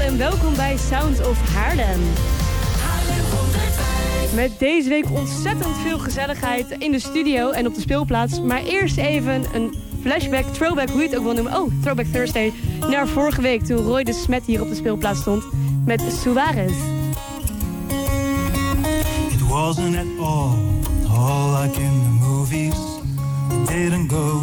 en welkom bij Sound of Haarlem. Met deze week ontzettend veel gezelligheid in de studio en op de speelplaats. Maar eerst even een flashback, throwback, hoe je het ook wil noemen. Oh, Throwback Thursday. Naar vorige week toen Roy de Smet hier op de speelplaats stond met Suarez. It wasn't at all, all like in the movies. It didn't go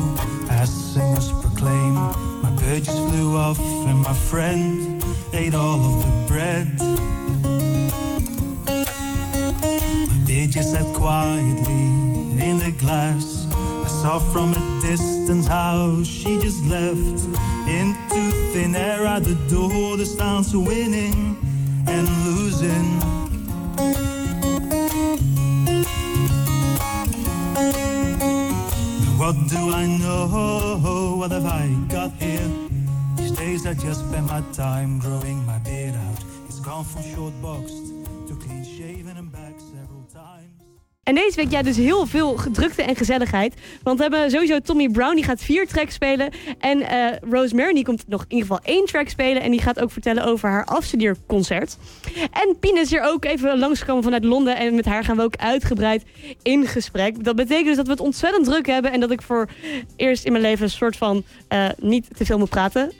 as singers proclaim. My bird flew off and my friend ate all of the bread. Beer just sat quietly in the glass. I saw from a distance how she just left into thin air at the door. The sounds of winning and losing. What do I know? What have I got here? I just spend my time growing my beard out. It's gone from short boxed to clean shaven and back several times. En deze week ja, dus heel veel drukte en gezelligheid. Want we hebben sowieso Tommy Brown, die gaat vier tracks spelen. En eh Rosemary, die komt nog in ieder geval één track spelen. En die gaat ook vertellen over haar afstudeerconcert. En Pien is hier ook even langsgekomen vanuit Londen. En met haar gaan we ook uitgebreid in gesprek. Dat betekent dus dat we het ontzettend druk hebben. En dat ik voor eerst in mijn leven een soort van eh, niet te veel moet praten.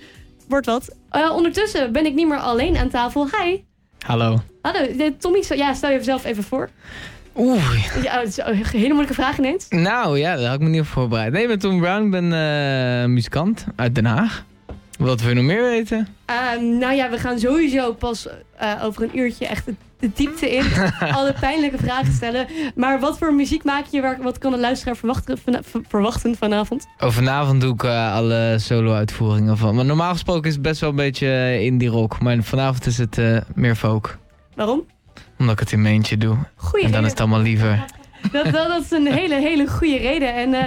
Wordt wat. Eh, ondertussen ben ik niet meer alleen aan tafel. Hi. Hallo. Hallo, Tommy, ja, stel jezelf even voor. Oeh. Ja, het is een hele moeilijke vraag ineens. Nou ja, daar had ik me niet op voorbereid. Nee, ik ben Tom Brown. Ik ben eh, muzikant uit Den Haag. Wat wil je nog meer weten? Ehm, nou ja, we gaan sowieso pas eh, over een uurtje echt de, diepte in. alle pijnlijke vragen stellen. Maar wat voor muziek maak je? Waar, wat kan de luisteraar verwachten, vanavond? Oh, vanavond doe ik eh, alle solo-uitvoeringen van. Maar normaal gesproken is het best wel een beetje eh, indie rock. Maar vanavond is het meer folk. Waarom? Omdat ik het in mijn eentje doe. Goeie En dan is het allemaal liever. Dat, dat, dat is een hele, hele goede reden. En eh,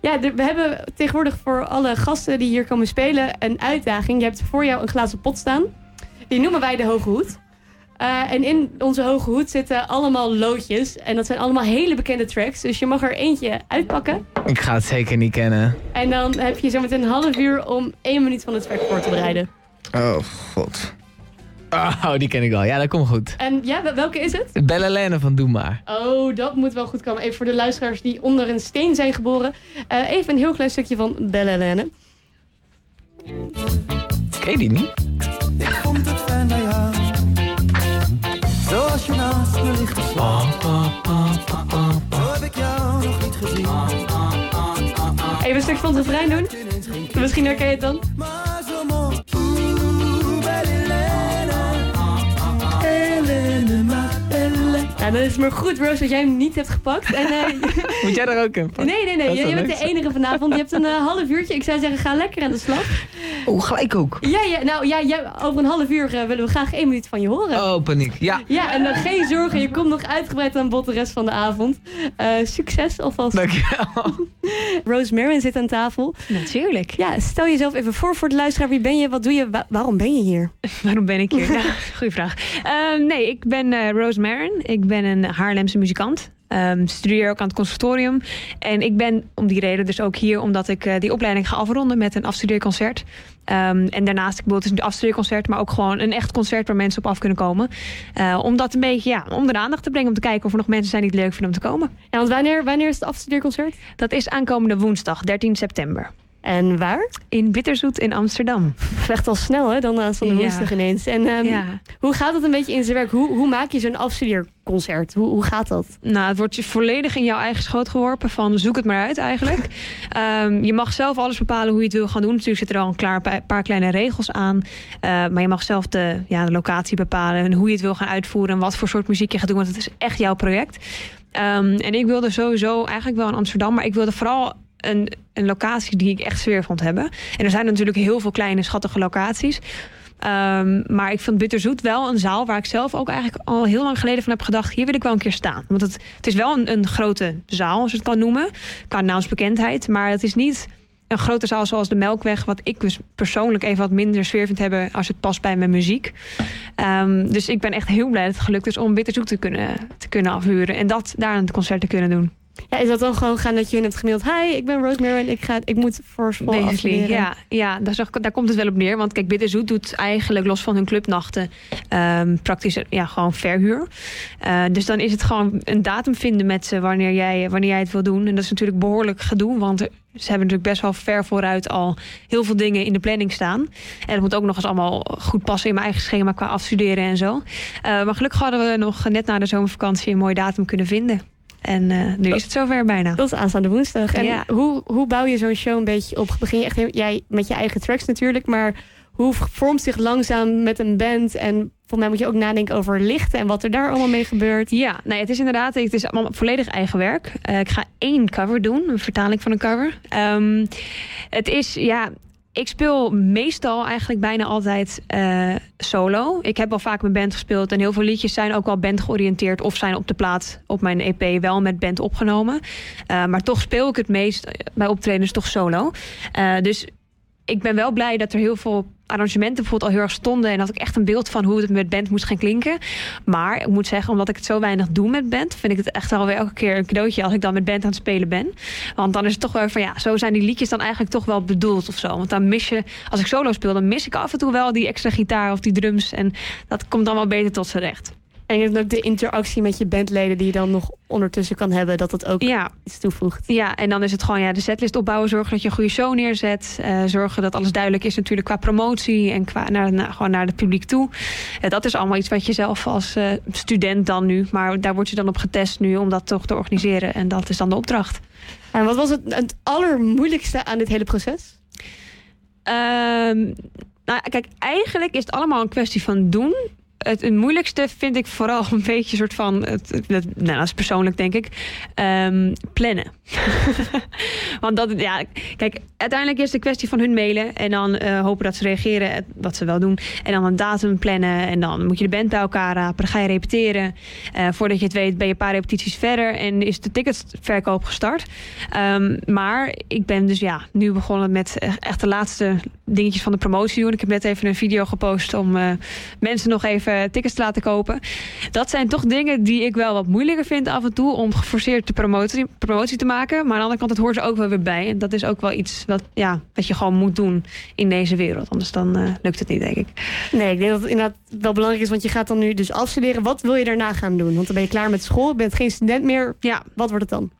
ja, we hebben tegenwoordig voor alle gasten die hier komen spelen een uitdaging. Je hebt voor jou een glazen pot staan. Die noemen wij de Hoge Hoed. Eh, en in onze Hoge Hoed zitten allemaal loodjes. En dat zijn allemaal hele bekende tracks. Dus je mag er eentje uitpakken. Ik ga het zeker niet kennen. En dan heb je zometeen een half uur om één minuut van het track voor te bereiden. Oh, god. Oh, die ken ik al. Ja, dat komt goed. En ja, wel- welke is het? Belle Lene van Doe Maar. Oh, dat moet wel goed komen. Even voor de luisteraars die onder een steen zijn geboren. Eh, even een heel klein stukje van Belle Helene. Ken je die niet? Fijn jou? Zoals je naast me ligt te slapen. Zo heb ik jou nog niet gezien. Even een stukje van het refrein doen. Misschien herken je het dan. Nou, dan is het maar goed, Rose, dat jij hem niet hebt gepakt. En, eh, Moet jij daar ook in? nee, nee, nee. Je wel bent de enige vanavond. Je hebt een eh, half uurtje. Ik zou zeggen, ga lekker aan de slag. Oh, gelijk ook. Ja, ja nou, ja, ja, over een half uur eh, willen we graag één minuut van je horen. Oh, paniek. Ja, Ja, en dan geen zorgen. Je komt nog uitgebreid aan bod de rest van de avond. Eh, succes alvast. dankjewel. Rose Marin zit aan tafel. Natuurlijk. Ja, stel jezelf even voor voor de luisteraar. Wie ben je? Wat doe je? Wa- waarom ben je hier? Waarom ben ik hier? Nou, goeie vraag. Ehm, nee, ik ben eh, Rose Marin. Ik ben een Haarlemse muzikant. Ehm, studeer ook aan het conservatorium. En ik ben om die reden dus ook hier... omdat ik eh, die opleiding ga afronden met een afstudeerconcert. Ehm, en daarnaast, ik bedoel, het is een afstudeerconcert... maar ook gewoon een echt concert waar mensen op af kunnen komen. Eh, om dat een beetje ja, onder de aandacht te brengen... om te kijken of er nog mensen zijn die het leuk vinden om te komen. Want wanneer, wanneer is het afstudeerconcert? Dat is aankomende woensdag, 13 september. En waar? In Bitterzoet in Amsterdam. Echt al snel, hè? Dan aanstaande Ja. woensdag ineens. En ehm, Ja. hoe gaat het een beetje in zijn werk? Hoe, hoe maak je zo'n afstudeerconcert? Hoe, hoe gaat dat? Nou, het wordt je volledig in jouw eigen schoot geworpen van zoek het maar uit eigenlijk. Ehm, je mag zelf alles bepalen hoe je het wil gaan doen. Natuurlijk zitten er al een klaar pa- paar kleine regels aan. Eh, maar je mag zelf de, ja, de locatie bepalen en hoe je het wil gaan uitvoeren en wat voor soort muziek je gaat doen. Want het is echt jouw project. Ehm, en ik wilde sowieso eigenlijk wel in Amsterdam, maar ik wilde vooral een, een locatie die ik echt sfeer vond hebben. En er zijn natuurlijk heel veel kleine schattige locaties. Ehm, maar ik vind Bitterzoet wel een zaal waar ik zelf ook eigenlijk al heel lang geleden van heb gedacht: hier wil ik wel een keer staan. Want het, het is wel een, een grote zaal, als je het kan noemen, qua naamsbekendheid. Maar het is niet een grote zaal zoals de Melkweg, wat ik dus persoonlijk even wat minder sfeer vind hebben als het past bij mijn muziek. Ehm, dus ik ben echt heel blij dat het gelukt is om Bitterzoet te kunnen, te kunnen afhuren en dat daar een concert te kunnen doen. Ja, is dat dan gewoon gaan dat je hun hebt gemaild... Hi, ik ben Rosemary en ik, ga, ik moet voor school afstuderen. ja, ja daar, zag, daar komt het wel op neer. Want kijk, Bitterzoet doet eigenlijk los van hun clubnachten ehm, praktisch ja, gewoon verhuur. Eh, dus dan is het gewoon een datum vinden met ze wanneer jij, wanneer jij het wil doen. En dat is natuurlijk behoorlijk gedoe, want er- ze hebben natuurlijk best wel ver vooruit al heel veel dingen in de planning staan. En het moet ook nog eens allemaal goed passen in mijn eigen schema qua afstuderen en zo. Eh, maar gelukkig hadden we nog net na de zomervakantie een mooie datum kunnen vinden. En eh, nu is het zover bijna. Dat is aanstaande woensdag. En Ja. hoe, hoe bouw je zo'n show een beetje op? Begin je echt jij met je eigen tracks natuurlijk, maar hoe vormt zich langzaam met een band? En volgens mij moet je ook nadenken over lichten en wat er daar allemaal mee gebeurt. Ja, nee, het is inderdaad, het is allemaal volledig eigen werk. Eh, ik ga één cover doen, een vertaling van een cover. Ehm, het is, ja, ik speel meestal eigenlijk bijna altijd eh, solo. Ik heb wel vaak met band gespeeld en heel veel liedjes zijn ook wel band georiënteerd of zijn op de plaat op mijn EP wel met band opgenomen. Eh, maar toch speel ik het meest bij optredens toch solo. Eh, dus ik ben wel blij dat er heel veel arrangementen bijvoorbeeld al heel erg stonden. En dat ik echt een beeld van hoe het met band moest gaan klinken. Maar ik moet zeggen, omdat ik het zo weinig doe met band, vind ik het echt wel weer elke keer een cadeautje als ik dan met band aan het spelen ben. Want dan is het toch wel van ja, zo zijn die liedjes dan eigenlijk toch wel bedoeld of zo. Want dan mis je, als ik solo speel, dan mis ik af en toe wel die extra gitaar of die drums. En dat komt dan wel beter tot zijn recht. En je hebt ook de interactie met je bandleden die je dan nog ondertussen kan hebben, dat dat ook Ja, iets toevoegt. Ja, en dan is het gewoon ja, de setlist opbouwen, zorgen dat je een goede show neerzet. eh, zorgen dat alles duidelijk is natuurlijk qua promotie en qua naar, naar- gewoon naar het publiek toe. Eh, dat is allemaal iets wat je zelf als eh, student dan nu, maar daar word je dan op getest nu om dat toch te organiseren. En dat is dan de opdracht. En wat was het, het allermoeilijkste aan dit hele proces? Ehm, nou, kijk, eigenlijk is het allemaal een kwestie van doen. Het, het moeilijkste vind ik vooral een beetje soort van, het, nou, dat is persoonlijk denk ik, ehm, plannen. Want dat, ja, kijk, uiteindelijk is het een kwestie van hun mailen en dan eh, hopen dat ze reageren, eh, wat ze wel doen. En dan een datum plannen en dan moet je de band bij elkaar rapen, dan ga je repeteren. Eh, voordat je het weet ben je een paar repetities verder en is de ticketverkoop gestart. Ehm, maar ik ben dus ja, nu begonnen met echt de laatste dingetjes van de promotie doen. Ik heb net even een video gepost om eh, mensen nog even tickets te laten kopen. Dat zijn toch dingen die ik wel wat moeilijker vind af en toe om geforceerd de promotie, promotie te maken. Maar aan de andere kant, het hoort er ook wel weer bij. En dat is ook wel iets wat, ja, wat je gewoon moet doen in deze wereld. Anders dan eh, lukt het niet, denk ik. Nee, ik denk dat het inderdaad wel belangrijk is, want je gaat dan nu dus afstuderen. Wat wil je daarna gaan doen? Want dan ben je klaar met school, je bent geen student meer. Ja, Wat wordt het dan?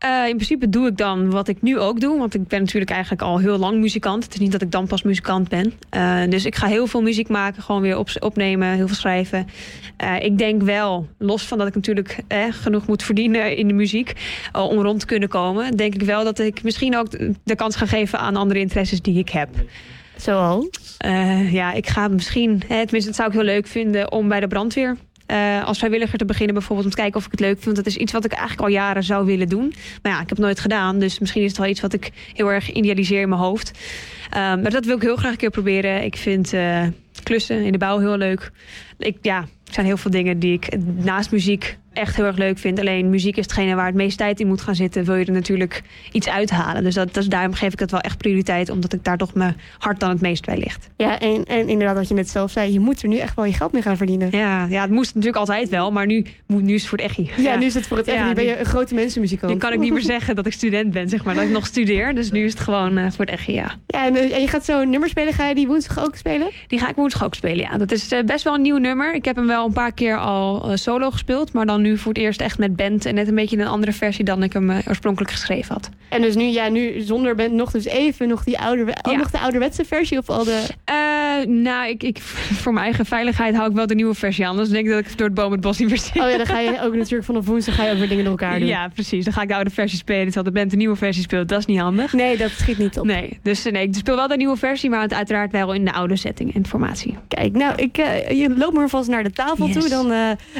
Eh, in principe doe ik dan wat ik nu ook doe. Want ik ben natuurlijk eigenlijk al heel lang muzikant. Het is niet dat ik dan pas muzikant ben. Eh, dus ik ga heel veel muziek maken. Gewoon weer op, opnemen, heel veel schrijven. Eh, ik denk wel, los van dat ik natuurlijk eh, genoeg moet verdienen in de muziek. om rond te kunnen komen. Denk ik wel dat ik misschien ook de, kans ga geven aan andere interesses die ik heb. Zoals? Ja, ik ga misschien, hè, tenminste, dat zou ik heel leuk vinden om bij de brandweer. Eh, als vrijwilliger te beginnen, bijvoorbeeld om te kijken of ik het leuk vind. Want dat is iets wat ik eigenlijk al jaren zou willen doen. Maar ja, ik heb het nooit gedaan. Dus misschien is het wel iets wat ik heel erg idealiseer in mijn hoofd. Eh, maar dat wil ik heel graag een keer proberen. Ik vind eh, klussen in de bouw heel leuk. Ik, ja, er zijn heel veel dingen die ik naast muziek echt heel erg leuk vind. Alleen muziek is hetgene waar het meest tijd in moet gaan zitten. Wil je er natuurlijk iets uithalen. Dus dat, dat is, daarom geef ik het wel echt prioriteit. Omdat ik daar toch mijn hart dan het meest bij ligt. Ja, en, en inderdaad wat je net zelf zei, je moet er nu echt wel je geld mee gaan verdienen. Ja, ja, het moest natuurlijk altijd wel, maar nu, moet, nu is het voor het echt. Ja, nu is het voor het echt. Ja, nu ben je een grote mensenmuzikant. Nu kan ik niet meer zeggen dat ik student ben, zeg maar. Dat ik nog studeer. Dus nu is het gewoon eh, voor het echt, ja. Ja, en, eh, en je gaat zo een nummer spelen. Ga je die woensdag ook spelen? Die ga ik woensdag ook spelen, ja. Dat is eh, best wel een nieuw nummer. Ik heb hem wel een paar keer al solo gespeeld. Maar dan nu voor het eerst echt met band. En net een beetje een andere versie dan ik hem eh, oorspronkelijk geschreven had. En dus nu, ja, nu zonder band nog dus even nog die ouder, Ja. nog de ouderwetse versie of al de... Eh, nou, ik, ik, voor mijn eigen veiligheid hou ik wel de nieuwe versie aan. Anders denk ik dat ik door het boom het bos niet meer zit. Oh ja, dan ga je ook natuurlijk vanaf woensdag ga je ook weer dingen door elkaar doen. Ja, precies. Dan ga ik de oude versie spelen. Terwijl de band de nieuwe versie speelt. Dat is niet handig. Nee, dat schiet niet op. Nee, dus eh, nee, ik speel wel de nieuwe versie, maar het uiteraard wel in de oude setting en formatie. Kijk, nou, ik, eh, je loopt maar vast naar de tafel Yes. toe. Dan,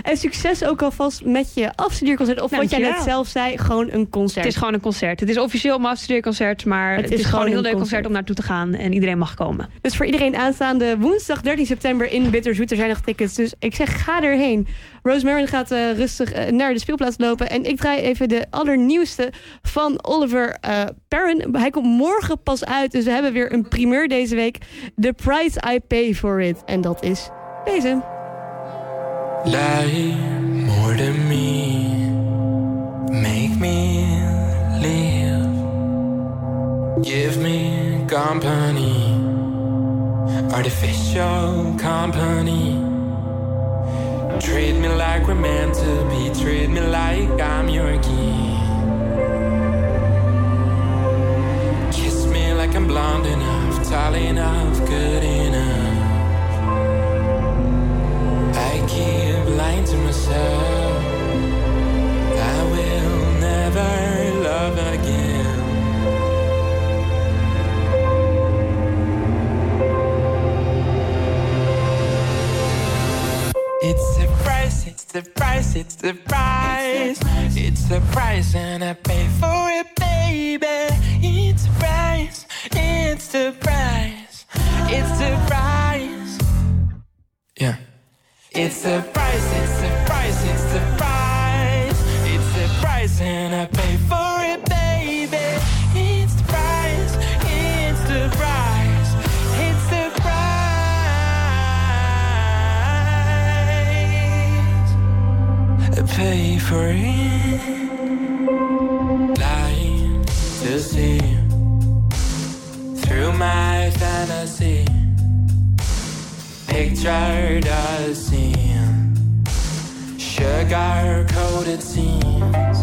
en succes ook alvast met je afstudeerconcert. Of wat jij net zelf zei, gewoon een concert. Het is gewoon een concert. Het is officieel mijn afstudeerconcert, maar het, is, gewoon een heel een leuk concert concert. om naartoe te gaan en iedereen mag komen. Dus voor iedereen aanstaande woensdag 13 september in Bitterzoet. Er zijn nog tickets, dus ik zeg ga erheen. Rosemary gaat eh, rustig eh, naar de speelplaats lopen. En ik draai even de allernieuwste van Oliver eh Perrin. Hij komt morgen pas uit, dus we hebben weer een primeur deze week. The Price I Pay For It. En dat is deze. Lie more than me. Make me live. Give me company, artificial company. Treat me like we're meant to be, treat me like I'm your king. Kiss me like I'm blonde enough, tall enough, good the price. It's the price, and I pay pictured a scene, sugar coated scenes.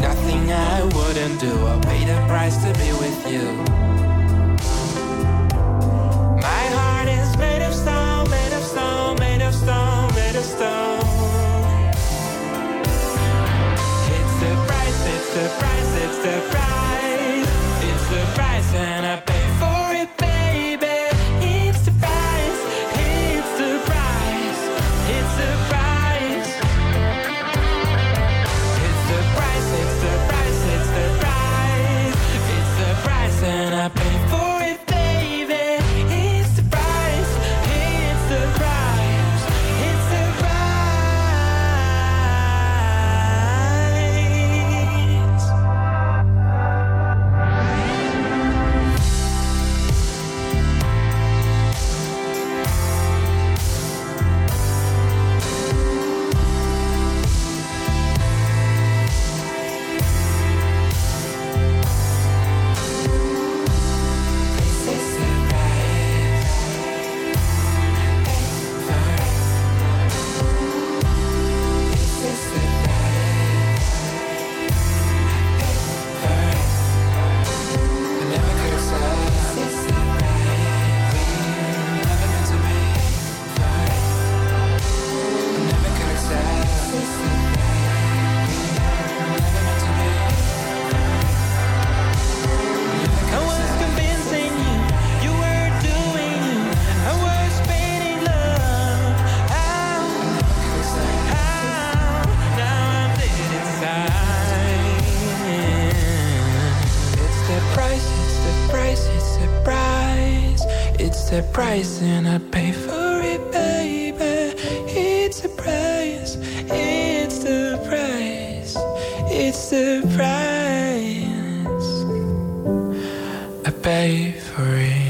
Nothing I wouldn't do. I'll pay the price to be with you. My heart is made of stone, made of stone, made of stone, made of stone. It's the price, it's the price, it's the price, it's the price, and I price, and I pay for it, baby. It's the price, it's the price, it's the price. I pay for it.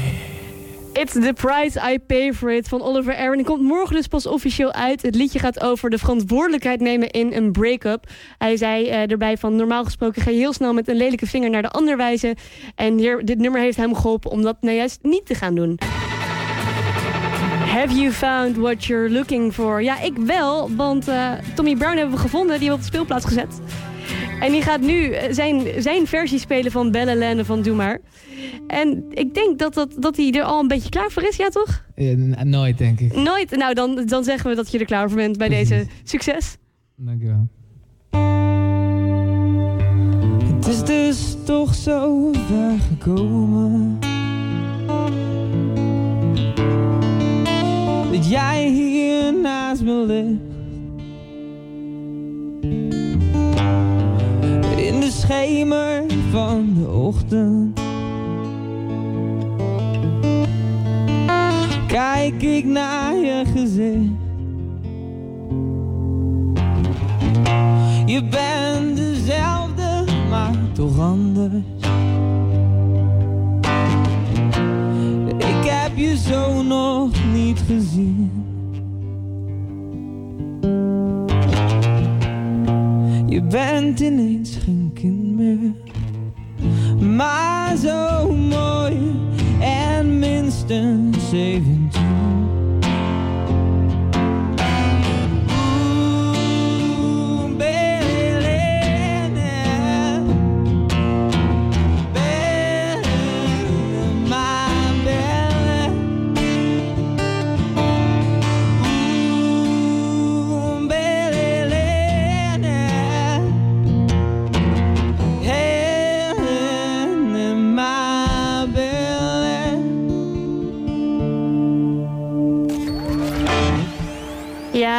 It's the price I pay for it van Oliver Aaron. Die komt morgen dus pas officieel uit. Het liedje gaat over de verantwoordelijkheid nemen in een break-up. Hij zei eh, erbij van normaal gesproken ga je heel snel met een lelijke vinger naar de ander wijzen. En hier, dit nummer heeft hem geholpen om dat nou juist niet te gaan doen. Have you found what you're looking for? Ja, ik wel, want eh, Tommy Brown hebben we gevonden. Die hebben we op de speelplaats gezet. En die gaat nu eh, zijn, zijn versie spelen van Belle Lenne van Doe Maar. En ik denk dat, dat, dat hij er al een beetje klaar voor is, ja toch? Ja, nooit, denk ik. Nooit. Nou, dan, dan zeggen we dat je er klaar voor bent bij deze succes. Dankjewel. Het is dus toch zo ver gekomen. Dat jij hier naast me. In de schemer van de ochtend. Kijk ik naar je gezicht. Je bent dezelfde, maar toch anders. Ik heb je zo nog gezien. Je bent ineens geen kind meer. Maar zo mooi en minstens 17.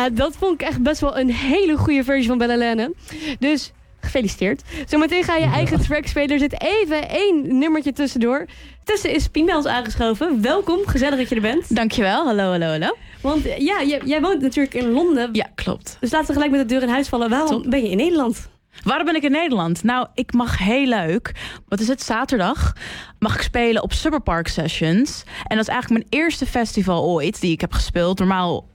Ja, dat vond ik echt best wel een hele goede versie van Bella Dus gefeliciteerd. Zometeen ga je eigen track spelen. Er zit even één nummertje tussendoor. Tussen is Piemels aangeschoven. Welkom, gezellig dat je er bent. Dankjewel, hallo, hallo, hallo. Want ja, jij, jij woont natuurlijk in Londen. Ja, klopt. Dus laten we gelijk met de deur in huis vallen. Waarom Top. ben je in Nederland? Waarom ben ik in Nederland? Nou, ik mag heel leuk. Wat is het? Zaterdag mag ik spelen op Superpark Sessions. En dat is eigenlijk mijn eerste festival ooit die ik heb gespeeld. Normaal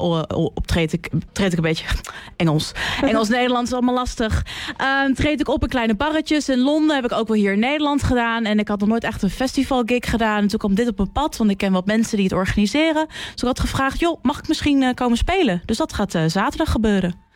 optreed ik, treed ik een beetje Engels. Engels-Nederlands is allemaal lastig. Ehm, treed ik op in kleine barretjes. In Londen heb ik ook wel hier in Nederland gedaan. En ik had nog nooit echt een festival gig gedaan. En toen kwam dit op mijn pad, want ik ken wat mensen die het organiseren. Dus ik had gevraagd, joh, mag ik misschien eh, komen spelen? Dus dat gaat eh, zaterdag gebeuren.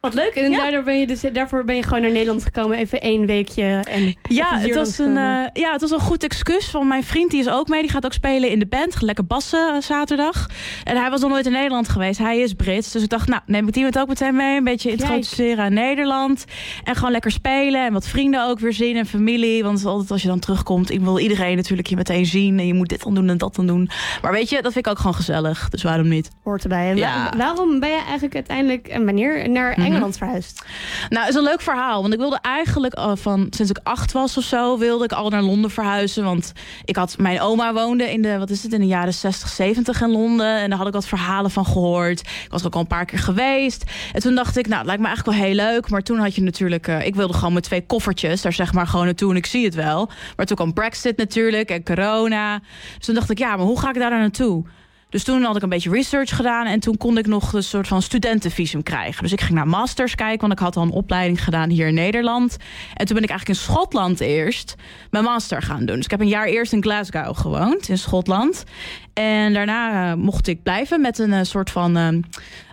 Wat leuk. En Ja. daardoor ben je dus, daarvoor ben je gewoon naar Nederland gekomen. Even één weekje. En Ja het, was een, eh, ja, het was een goed excuus. Want mijn vriend die is ook mee. Die gaat ook spelen in de band. Lekker bassen eh, zaterdag. En hij was nog nooit in Nederland geweest. Hij is Brits. Dus ik dacht, nou, neem ik die met ook meteen mee. Een beetje introduceren aan Nederland. En gewoon lekker spelen. En wat vrienden ook weer zien. En familie. Want altijd als je dan terugkomt. Ik wil iedereen natuurlijk je meteen zien. En je moet dit dan doen en dat dan doen. Maar weet je, dat vind ik ook gewoon gezellig. Dus waarom niet? Hoort erbij. En Ja. waarom ben je eigenlijk uiteindelijk en wanneer naar Mhm. Engeland verhuisd? Nou, het is een leuk verhaal. Want ik wilde eigenlijk al van sinds ik acht was of zo, wilde ik al naar Londen verhuizen. Want ik had mijn oma woonde in de, wat is het, in de jaren 60, 70 in Londen. En daar had ik wat verhalen van gehoord. Ik was ook al een paar keer geweest. En toen dacht ik, nou, het lijkt me eigenlijk wel heel leuk. Maar toen had je natuurlijk, eh, ik wilde gewoon met twee koffertjes daar zeg maar gewoon naartoe en ik zie het wel. Maar toen kwam Brexit natuurlijk en corona. Dus toen dacht ik, ja, maar hoe ga ik daar naartoe? Dus toen had ik een beetje research gedaan en toen kon ik nog een soort van studentenvisum krijgen. Dus ik ging naar masters kijken, want ik had al een opleiding gedaan hier in Nederland. En toen ben ik eigenlijk in Schotland eerst mijn master gaan doen. Dus ik heb een jaar eerst in Glasgow gewoond, in Schotland. En daarna eh, mocht ik blijven met een eh, soort van eh,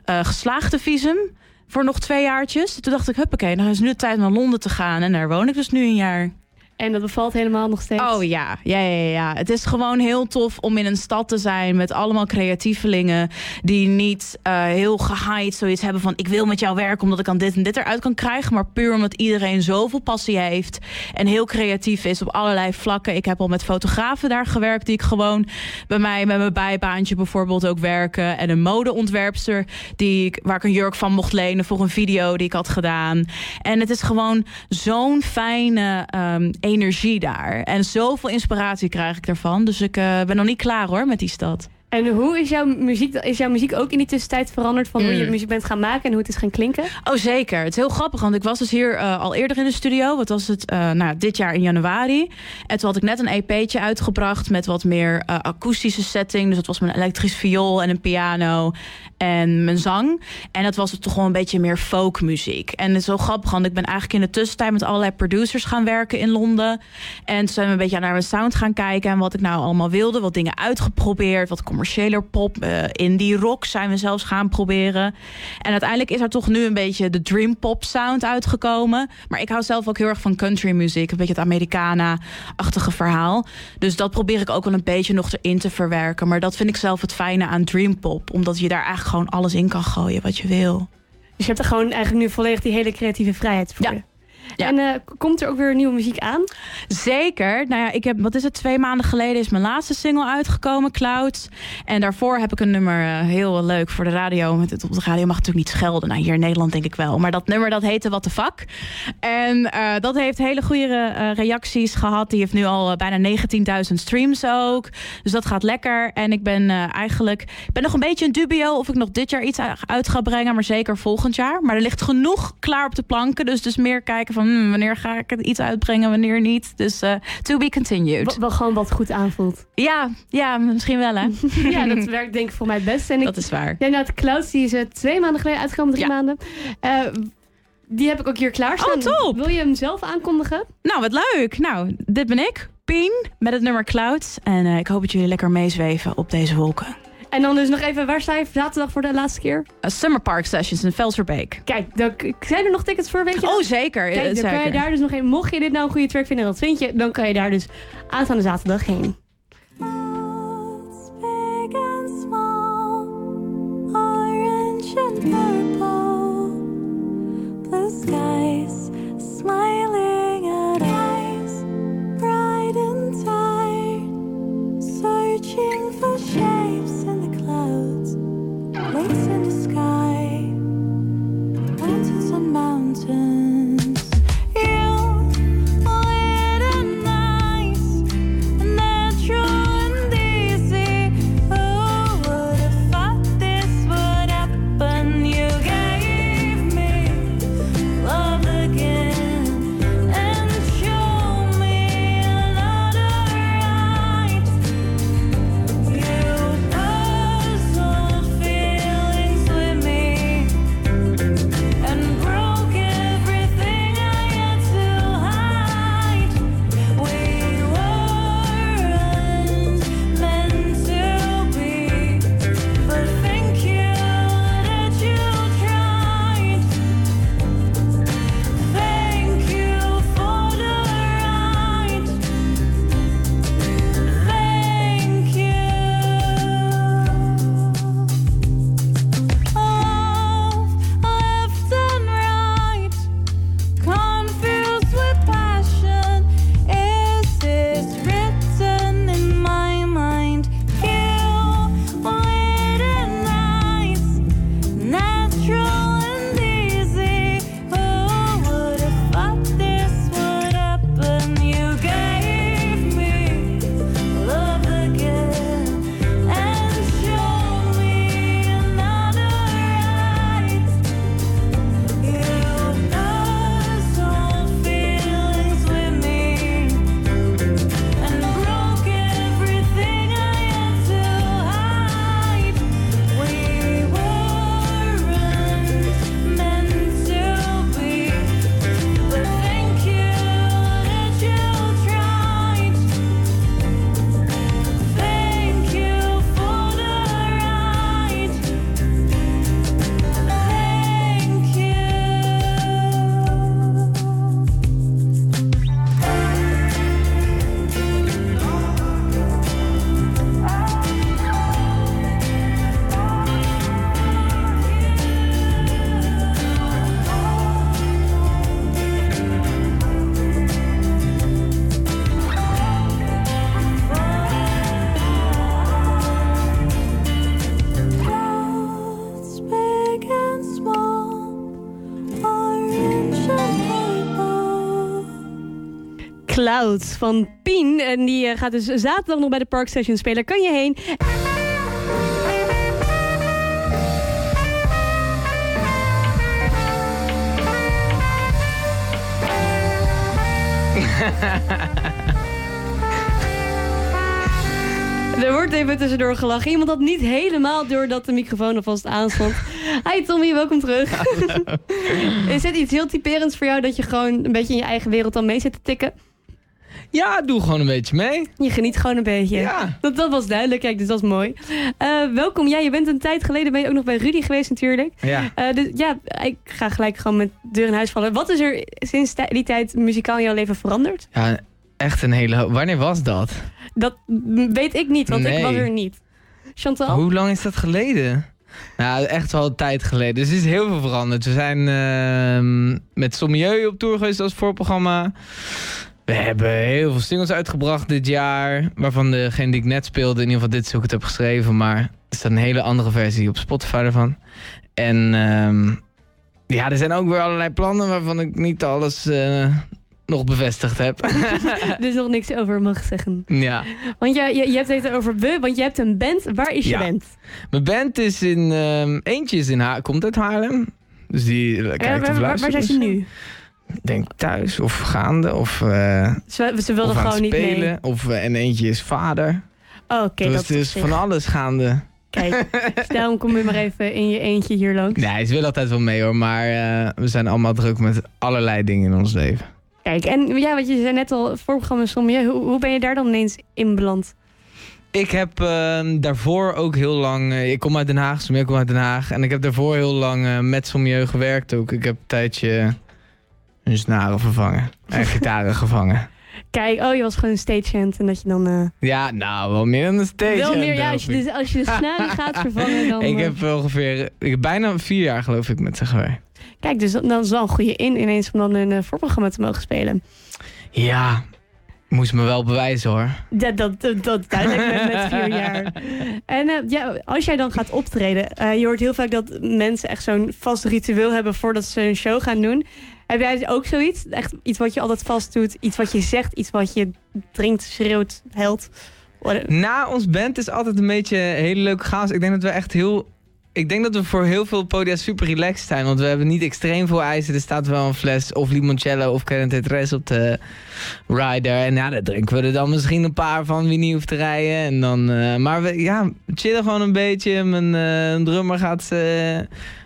eh, geslaagde visum voor nog twee jaartjes. Toen dacht ik, huppakee, dan is nu de tijd om naar Londen te gaan. En daar woon ik dus nu een jaar. En dat bevalt helemaal nog steeds. Oh ja, ja, ja, ja. Het is gewoon heel tof om in een stad te zijn met allemaal creatievelingen die niet eh, heel gehyped zoiets hebben van ik wil met jou werken omdat ik dan dit en dit eruit kan krijgen, maar puur omdat iedereen zoveel passie heeft en heel creatief is op allerlei vlakken. Ik heb al met fotografen daar gewerkt die ik gewoon bij mij met mijn bijbaantje bijvoorbeeld ook werken en een modeontwerpster die ik, waar ik een jurk van mocht lenen voor een video die ik had gedaan. En het is gewoon zo'n fijne ehm, energie daar. En zoveel inspiratie krijg ik ervan. Dus ik eh, ben nog niet klaar hoor met die stad. En hoe is jouw muziek, is jouw muziek ook in die tussentijd veranderd van hoe je Mm. muziek bent gaan maken en hoe het is gaan klinken? Oh zeker. Het is heel grappig, want ik was dus hier eh, al eerder in de studio. Wat was het? eh, nou, dit jaar in januari. En toen had ik net een EP'tje uitgebracht met wat meer eh, akoestische setting. Dus dat was mijn elektrisch viool en een piano en mijn zang. En dat was het toch gewoon een beetje meer folkmuziek. En het is zo grappig, want ik ben eigenlijk in de tussentijd met allerlei producers gaan werken in Londen. En toen zijn we een beetje naar mijn sound gaan kijken en wat ik nou allemaal wilde. Wat dingen uitgeprobeerd, wat commerciëler pop, eh, indie rock zijn we zelfs gaan proberen. En uiteindelijk is er toch nu een beetje de dream pop sound uitgekomen. Maar ik hou zelf ook heel erg van country music, een beetje het Americana-achtige verhaal. Dus dat probeer ik ook wel een beetje nog erin te verwerken. Maar dat vind ik zelf het fijne aan dream pop, omdat je daar eigenlijk gewoon alles in kan gooien wat je wil. Dus je hebt er gewoon eigenlijk nu volledig die hele creatieve vrijheid voor. Ja. Ja. En eh, komt er ook weer nieuwe muziek aan? Zeker. Nou ja, ik heb, wat is het, twee maanden geleden is mijn laatste single uitgekomen, Clouds. En daarvoor heb ik een nummer eh, heel leuk voor de radio. Met het, op de radio mag natuurlijk niet schelden. Nou, hier in Nederland denk ik wel. Maar dat nummer dat heette What the Fuck. En eh, dat heeft hele goede reacties gehad. Die heeft nu al bijna 19.000 streams ook. Dus dat gaat lekker. En ik ben eigenlijk, ik ben nog een beetje in dubio of ik nog dit jaar iets uit ga brengen. Maar zeker volgend jaar. Maar er ligt genoeg klaar op de planken. Dus, dus meer kijken van hmm, wanneer ga ik het iets uitbrengen, wanneer niet. Dus eh, to be continued. Wel gewoon wat goed aanvoelt. Ja, ja, misschien wel hè. ja, dat werkt denk ik voor mij het best. En ik, Dat is waar. Ja, nou, het Clouds die is eh, twee maanden geleden uitgekomen, drie Ja. maanden. Eh, Die heb ik ook hier klaarstaan. Oh, top. Wil je hem zelf aankondigen? Nou, wat leuk. Nou, dit ben ik, Pien, met het nummer Clouds. En ik hoop dat jullie lekker meezweven op deze wolken. En dan dus nog even, waar sta je zaterdag voor de laatste keer? Uh, Summer Park Sessions in Velserbeek. Kijk, dan, zijn er nog tickets voor, weet je dat? Oh, zeker. Kijk, eh, dan kan je zeker. daar dus nog heen. Mocht je dit nou een goede track vinden en dat vind je, dan kan je daar dus aanstaande zaterdag heen. Purple, blue skies, smiling Van Pien. En die eh, gaat dus zaterdag nog bij de Park Session spelen. Kan je heen. Er wordt even tussendoor gelachen. Iemand had niet helemaal door dat de microfoon alvast aanstond. Hi Tommy, welkom terug. Is het iets heel typerends voor jou dat je gewoon een beetje in je eigen wereld dan mee zit te tikken? Ja, doe gewoon een beetje mee. Je geniet gewoon een beetje. Ja. Dat, dat was duidelijk, kijk, dus dat is mooi. Eh, welkom. Ja, je bent een tijd geleden ben je ook nog bij Rudy geweest natuurlijk. Ja. Eh, dus ja, ik ga gelijk gewoon met deur in huis vallen. Wat is er sinds die tijd muzikaal in jouw leven veranderd? ja, echt een hele hoop. Wanneer was dat? Dat weet ik niet, want ik was er niet. Chantal? Hoe lang is dat geleden? Nou, echt wel een tijd geleden. Dus er is heel veel veranderd. We zijn ehm, met Sommieu op tour geweest als voorprogramma. We hebben heel veel singles uitgebracht dit jaar. Waarvan degene die ik net speelde, in ieder geval dit is hoe ik het heb geschreven. Maar er staat een hele andere versie op Spotify ervan. En ehm, ja, er zijn ook weer allerlei plannen waarvan ik niet alles eh, nog bevestigd heb. Er is nog niks over mag zeggen. ja. Want je, je, je hebt het over we, want je hebt een band. Waar is je band? Mijn band is in... ehm, eentje is in Ha komt uit Haarlem. Dus die eh, Ja, kijkt waar, of waar, waar luistert zijn ze nu? Denk thuis of gaande of, eh Ze, ze wilden gewoon niet spelen. mee. Of, eh, en eentje is vader. Oh, Oké, dus dat het is van alles gaande. Kijk, dus daarom kom je maar even in je eentje hier langs. Nee, ze wil altijd wel mee hoor, maar eh, we zijn allemaal druk met allerlei dingen in ons leven. Kijk, en ja, wat je zei net al, voorprogramma Sommige, hoe, hoe ben je daar dan ineens in beland? Ik heb eh, daarvoor ook heel lang... ik kom uit Den Haag, Sommieu komt uit Den Haag. En ik heb daarvoor heel lang met Sommieu gewerkt ook. Ik heb een tijdje hun snaren vervangen. En gitaren gevangen. Kijk, oh, je was gewoon een stagehand en dat je dan... eh, Ja, nou, wel meer dan een stage. wel meer, ja, als je, de, als je de snaren gaat vervangen, dan... Ik eh, heb ongeveer... Ik heb bijna vier jaar geloof ik met ze gewerkt. Kijk, dus dan, is wel een goede in ineens om dan een eh, voorprogramma te mogen spelen. Ja, moest me wel bewijzen hoor. Dat, dat, dat, duidelijk met, vier jaar. En ja, als jij dan gaat optreden, je hoort heel vaak dat mensen echt zo'n vast ritueel hebben voordat ze een show gaan doen. Heb jij ook zoiets? Echt iets wat je altijd vast doet, iets wat je zegt, iets wat je drinkt, schreeuwt, helpt? Na ons band is altijd een beetje een hele leuke chaos. Ik denk dat we echt heel... Ik denk dat we voor heel veel podia super relaxed zijn. Want we hebben niet extreem veel eisen. Er staat wel een fles of limoncello of Cabernet Tres op de rider. En ja, daar drinken we er dan misschien een paar van wie niet hoeft te rijden. En dan, eh, maar we ja, chillen gewoon een beetje. Mijn eh, drummer gaat eh,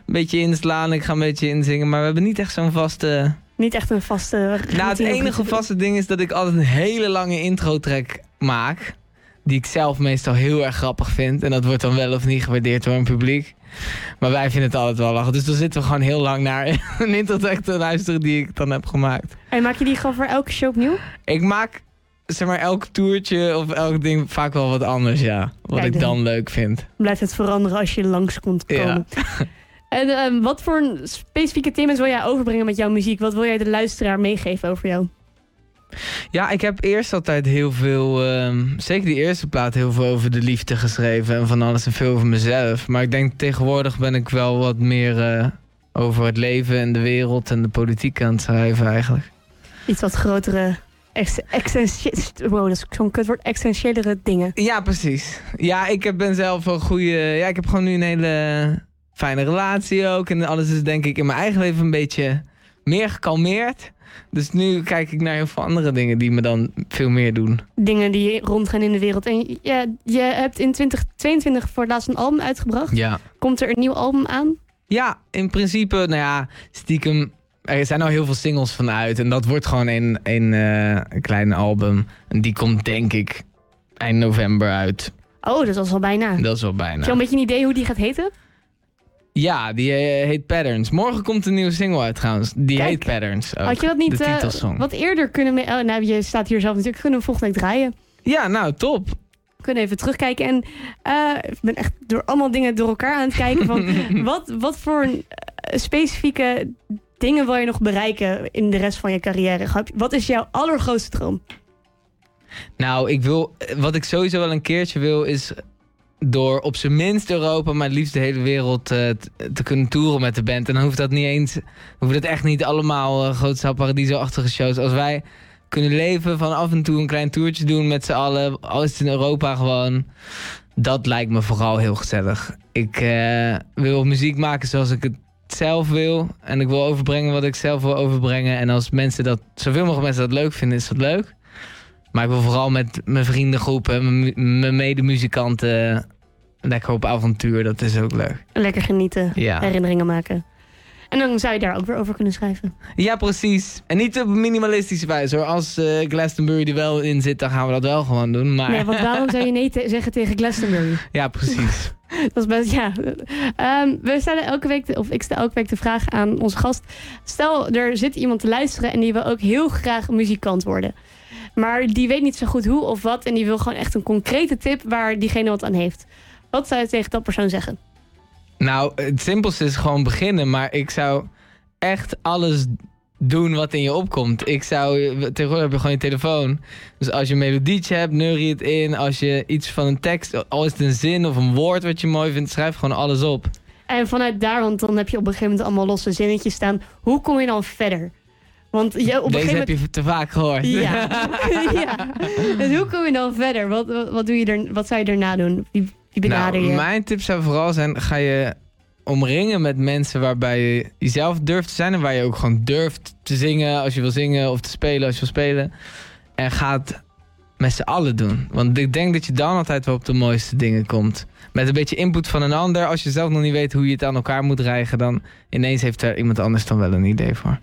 een beetje inslaan. Ik ga een beetje inzingen. Maar we hebben niet echt zo'n vaste... Niet echt een vaste. Nou, het enige vaste ding is dat ik altijd een hele lange intro-track maak. Die ik zelf meestal heel erg grappig vind. En dat wordt dan wel of niet gewaardeerd door een publiek. Maar wij vinden het altijd wel lachen. Dus dan zitten we gewoon heel lang naar een intro-track te luisteren die ik dan heb gemaakt. En maak je die gewoon voor elke show opnieuw? Ik maak, zeg maar, elk toertje of elk ding vaak wel wat anders, ja. Wat Kijk, ik dan- leuk vind. Blijft het veranderen als je langs komt Ja. En ehm, wat voor een specifieke thema's wil jij overbrengen met jouw muziek? Wat wil jij de luisteraar meegeven over jou? Ja, ik heb eerst altijd heel veel, ehm, zeker die eerste plaat, heel veel over de liefde geschreven en van alles en veel over mezelf. Maar ik denk tegenwoordig ben ik wel wat meer eh, over het leven en de wereld en de politiek aan het schrijven eigenlijk. Iets wat grotere, wow, dat is zo'n kutwoord, existentiëlere dingen. Ja, precies. Ja, ik heb- ben zelf een goede, ja, ik heb gewoon nu een hele fijne relatie ook en alles is denk ik in mijn eigen leven een beetje meer gekalmeerd. Dus nu kijk ik naar heel veel andere dingen die me dan veel meer doen. Dingen die rondgaan in de wereld. En ja, je hebt in 2022 voor het laatst een album uitgebracht. Ja. Komt er een nieuw album aan? Ja, in principe, nou ja, stiekem. Er zijn al heel veel singles van uit. En dat wordt gewoon een, een, eh, een klein album. En die komt denk ik eind november uit. Oh, dat was al bijna. Heb Dat is wel je al bijna. een beetje een idee hoe die gaat heten? Ja, die eh, heet Patterns. Morgen komt een nieuwe single uit trouwens. Die Kijk. heet Patterns ook. Had je dat niet De eh, wat eerder kunnen... me- Oh, nou, je staat hier zelf natuurlijk. Kunnen we volgende week draaien. Ja, nou top. We kunnen even terugkijken. En eh, ik ben echt door allemaal dingen door elkaar aan het kijken. Van wat, wat voor een, specifieke dingen wil je nog bereiken in de rest van je carrière? Wat is jouw allergrootste droom? Nou, ik wil, wat ik sowieso wel een keertje wil is door op zijn minst Europa, maar het liefst de hele wereld eh, te kunnen toeren met de band. En dan hoeft dat niet eens, hoeft het echt niet allemaal uh, grootste paradiso-achtige shows. Als wij kunnen leven van af en toe een klein toertje doen met z'n allen, al is het in Europa gewoon, dat lijkt me vooral heel gezellig. Ik eh, wil muziek maken zoals ik het zelf wil. En ik wil overbrengen wat ik zelf wil overbrengen. En als mensen dat, zoveel mogelijk mensen dat leuk vinden, is dat leuk. Maar ik wil vooral met mijn vriendengroep en mijn mu- mijn medemuzikanten lekker op avontuur. Dat is ook leuk. Lekker genieten, Ja. herinneringen maken. En dan zou je daar ook weer over kunnen schrijven. Ja, precies. En niet op minimalistische wijze hoor. Als eh, Glastonbury er wel in zit, dan gaan we dat wel gewoon doen. Maar Nee, want waarom zou je nee te- zeggen tegen Glastonbury? ja, precies. Dat is best, ja. Ehm, we stellen elke week, de- of ik stel elke week de vraag aan onze gast. Stel, er zit iemand te luisteren en die wil ook heel graag muzikant worden. Maar die weet niet zo goed hoe of wat. En die wil gewoon echt een concrete tip waar diegene wat aan heeft. Wat zou je tegen dat persoon zeggen? Nou, het simpelste is gewoon beginnen. Maar ik zou echt alles doen wat in je opkomt. Ik zou, tegenwoordig heb je gewoon je telefoon. Dus als je een melodietje hebt, neurie het in. Als je iets van een tekst, al is het een zin of een woord wat je mooi vindt, schrijf gewoon alles op. En vanuit daar, want dan heb je op een gegeven moment allemaal losse zinnetjes staan. Hoe kom je dan verder? Want je, op een Deze gegeven heb je te vaak gehoord. Ja. ja. Dus hoe kom je dan verder? Wat, wat, wat doe je er, wat zou je erna doen? Wie, wie benader Nou, je? mijn tip zou vooral zijn, ga je omringen met mensen waarbij je jezelf durft te zijn. En waar je ook gewoon durft te zingen als je wil zingen. Of te spelen als je wil spelen. En gaat met z'n allen doen. Want ik denk dat je dan altijd wel op de mooiste dingen komt. Met een beetje input van een ander. Als je zelf nog niet weet hoe je het aan elkaar moet rijgen... dan ineens heeft er iemand anders dan wel een idee voor.